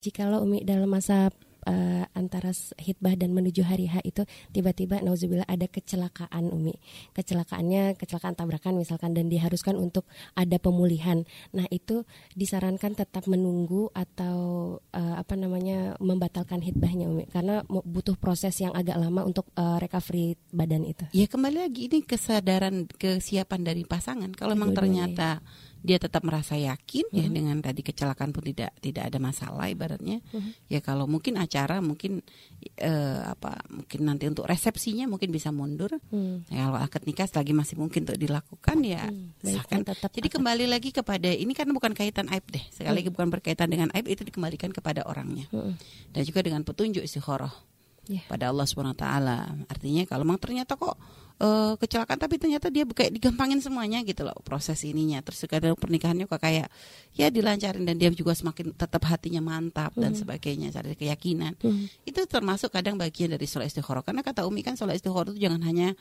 Jikalau Umi dalam masa uh, antara hitbah dan menuju hari H itu tiba-tiba nauzubillah ada kecelakaan Umi. Kecelakaannya kecelakaan tabrakan misalkan dan diharuskan untuk ada pemulihan. Nah, itu disarankan tetap menunggu atau uh, apa namanya membatalkan hitbahnya Umi karena butuh proses yang agak lama untuk uh, recovery badan itu. Ya kembali lagi ini kesadaran kesiapan dari pasangan. Kalau memang ternyata ya dia tetap merasa yakin uh -huh. ya mm-hmm. dengan tadi kecelakaan pun tidak tidak ada masalah ibaratnya mm-hmm. -huh. ya kalau mungkin acara mungkin uh, apa mungkin nanti untuk resepsinya mungkin bisa mundur uh-huh. ya kalau akad nikah lagi masih mungkin untuk dilakukan ya kan tetap jadi akad. kembali lagi kepada ini kan bukan kaitan aib deh sekali uh-huh. lagi bukan berkaitan dengan aib itu dikembalikan kepada orangnya uh-huh. dan juga dengan petunjuk istikharah yeah. pada Allah swt artinya kalau memang ternyata kok uh, kecelakaan tapi ternyata dia kayak digampangin semuanya gitu loh proses ininya terus kadang pernikahannya kok kayak ya dilancarin dan dia juga semakin tetap hatinya mantap dan hmm. sebagainya cari keyakinan hmm. itu termasuk kadang bagian dari sholat istikharah karena kata Umi kan sholat istikharah itu jangan hanya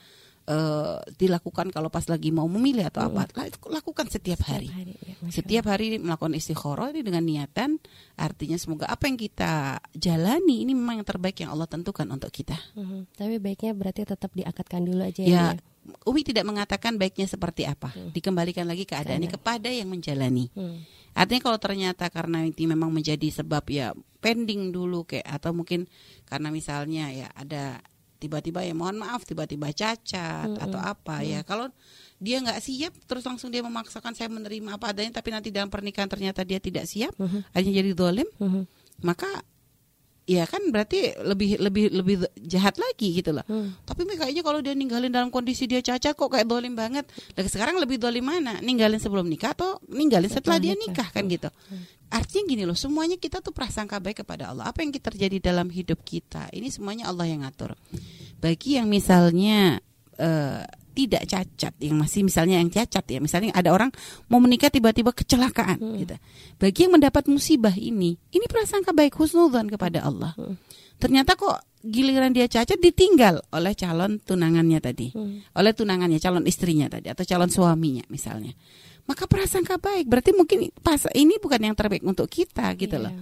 uh, dilakukan kalau pas lagi mau memilih atau apa lakukan setiap hari, setiap hari, ya, setiap hari melakukan istikharah ini dengan niatan artinya semoga apa yang kita jalani ini memang yang terbaik yang Allah tentukan untuk kita uh-huh. tapi baiknya berarti tetap diakatkan dulu aja ya, ya. Umi tidak mengatakan baiknya seperti apa hmm. dikembalikan lagi keadaannya kepada yang menjalani hmm. Artinya kalau ternyata karena itu memang menjadi sebab ya pending dulu kayak atau mungkin karena misalnya ya ada tiba-tiba ya mohon maaf tiba-tiba cacat mm -hmm. atau apa mm -hmm. ya kalau dia nggak siap terus langsung dia memaksakan saya menerima apa adanya tapi nanti dalam pernikahan ternyata dia tidak siap mm -hmm. hanya jadi dolim mm -hmm. maka ya kan berarti lebih lebih lebih jahat lagi gitu loh. Hmm. Tapi kayaknya kalau dia ninggalin dalam kondisi dia cacat kok kayak dolim banget. Lagi sekarang lebih dolim mana? Ninggalin sebelum nikah atau ninggalin setelah, setelah dia nikah, nikah kan hmm. gitu. Hmm. Artinya gini loh, semuanya kita tuh prasangka baik kepada Allah. Apa yang terjadi dalam hidup kita, ini semuanya Allah yang ngatur. Bagi yang misalnya uh, tidak cacat yang masih misalnya yang cacat ya misalnya ada orang mau menikah tiba-tiba kecelakaan hmm. gitu bagi yang mendapat musibah ini ini prasangka baik husnudzon kepada Allah hmm. ternyata kok giliran dia cacat ditinggal oleh calon tunangannya tadi hmm. oleh tunangannya calon istrinya tadi atau calon suaminya misalnya maka prasangka baik berarti mungkin pas ini bukan yang terbaik untuk kita gitu yeah, loh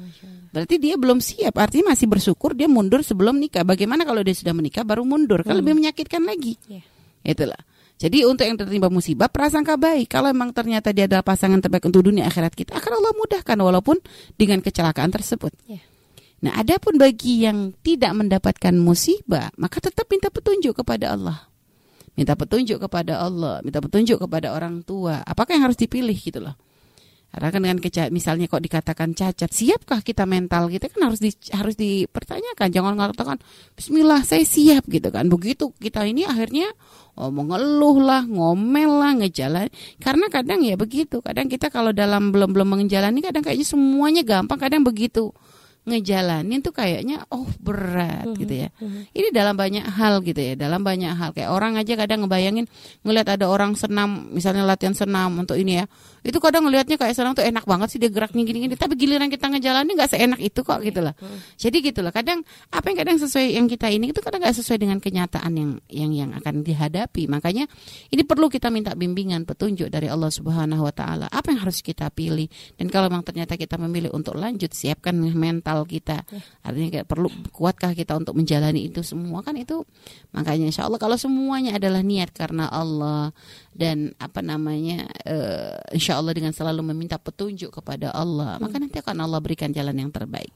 berarti dia belum siap artinya masih bersyukur dia mundur sebelum nikah bagaimana kalau dia sudah menikah baru mundur kan hmm. lebih menyakitkan lagi yeah. Itulah. Jadi untuk yang tertimpa musibah prasangka baik. Kalau memang ternyata dia adalah pasangan terbaik untuk dunia akhirat kita, akan Allah mudahkan walaupun dengan kecelakaan tersebut. Yeah. Nah, adapun bagi yang tidak mendapatkan musibah, maka tetap minta petunjuk kepada Allah. Minta petunjuk kepada Allah, minta petunjuk kepada orang tua. Apakah yang harus dipilih gitu loh. Karena kan dengan keca misalnya kok dikatakan cacat, siapkah kita mental kita kan harus di, harus dipertanyakan. Jangan mengatakan Bismillah saya siap gitu kan. Begitu kita ini akhirnya oh, mengeluh lah, ngomel lah, ngejalan. Karena kadang ya begitu. Kadang kita kalau dalam belum belum menjalani kadang kayaknya semuanya gampang. Kadang begitu ngejalanin tuh kayaknya oh berat gitu ya. Ini dalam banyak hal gitu ya, dalam banyak hal kayak orang aja kadang ngebayangin ngelihat ada orang senam, misalnya latihan senam untuk ini ya. Itu kadang ngelihatnya kayak senam tuh enak banget sih dia geraknya gini-gini, tapi giliran kita ngejalanin nggak seenak itu kok gitu loh. Jadi gitu loh. Kadang apa yang kadang sesuai yang kita ini itu kadang nggak sesuai dengan kenyataan yang yang yang akan dihadapi. Makanya ini perlu kita minta bimbingan petunjuk dari Allah Subhanahu wa taala. Apa yang harus kita pilih? Dan kalau memang ternyata kita memilih untuk lanjut, siapkan mental mental kita. Ya. Artinya kayak perlu kuatkah kita untuk menjalani itu semua kan itu makanya insya Allah kalau semuanya adalah niat karena Allah dan apa namanya uh, insya Allah dengan selalu meminta petunjuk kepada Allah hmm. maka nanti akan Allah berikan jalan yang terbaik.